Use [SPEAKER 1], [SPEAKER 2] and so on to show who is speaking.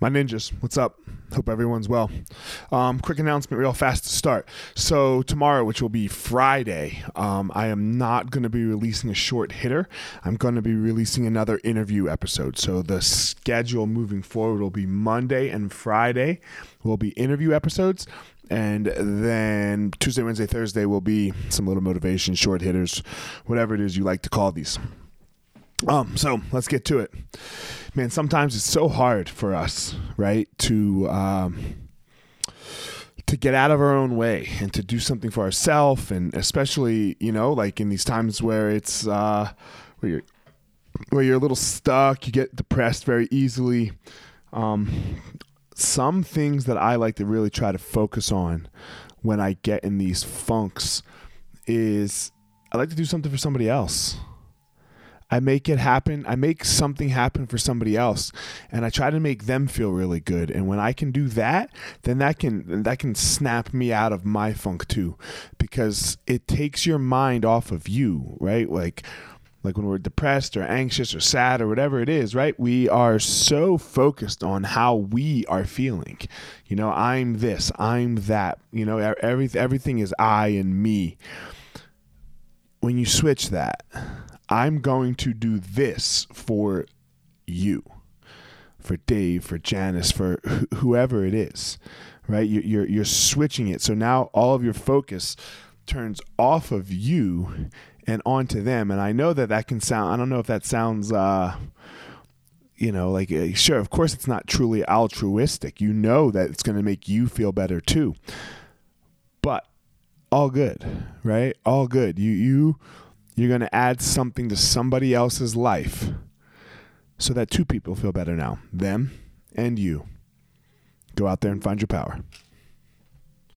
[SPEAKER 1] My ninjas, what's up? Hope everyone's well. Um, quick announcement, real fast to start. So, tomorrow, which will be Friday, um, I am not going to be releasing a short hitter. I'm going to be releasing another interview episode. So, the schedule moving forward will be Monday and Friday will be interview episodes. And then Tuesday, Wednesday, Thursday will be some little motivation, short hitters, whatever it is you like to call these. Um, so let's get to it. Man, sometimes it's so hard for us, right, to um, to get out of our own way and to do something for ourselves, and especially, you know, like in these times where it's uh, where you're where you're a little stuck, you get depressed very easily. Um, some things that I like to really try to focus on when I get in these funks is I like to do something for somebody else. I make it happen. I make something happen for somebody else, and I try to make them feel really good. And when I can do that, then that can that can snap me out of my funk too, because it takes your mind off of you, right? Like like when we're depressed or anxious or sad or whatever it is, right? We are so focused on how we are feeling. You know, I'm this, I'm that. You know, every, everything is I and me. When you switch that, I'm going to do this for you, for Dave, for Janice, for wh- whoever it is, right? You're, you're, you're switching it. So now all of your focus turns off of you and onto them. And I know that that can sound, I don't know if that sounds, uh, you know, like, uh, sure, of course it's not truly altruistic. You know that it's going to make you feel better too. But all good, right? All good. You, you, you're going to add something to somebody else's life so that two people feel better now them and you. Go out there and find your power.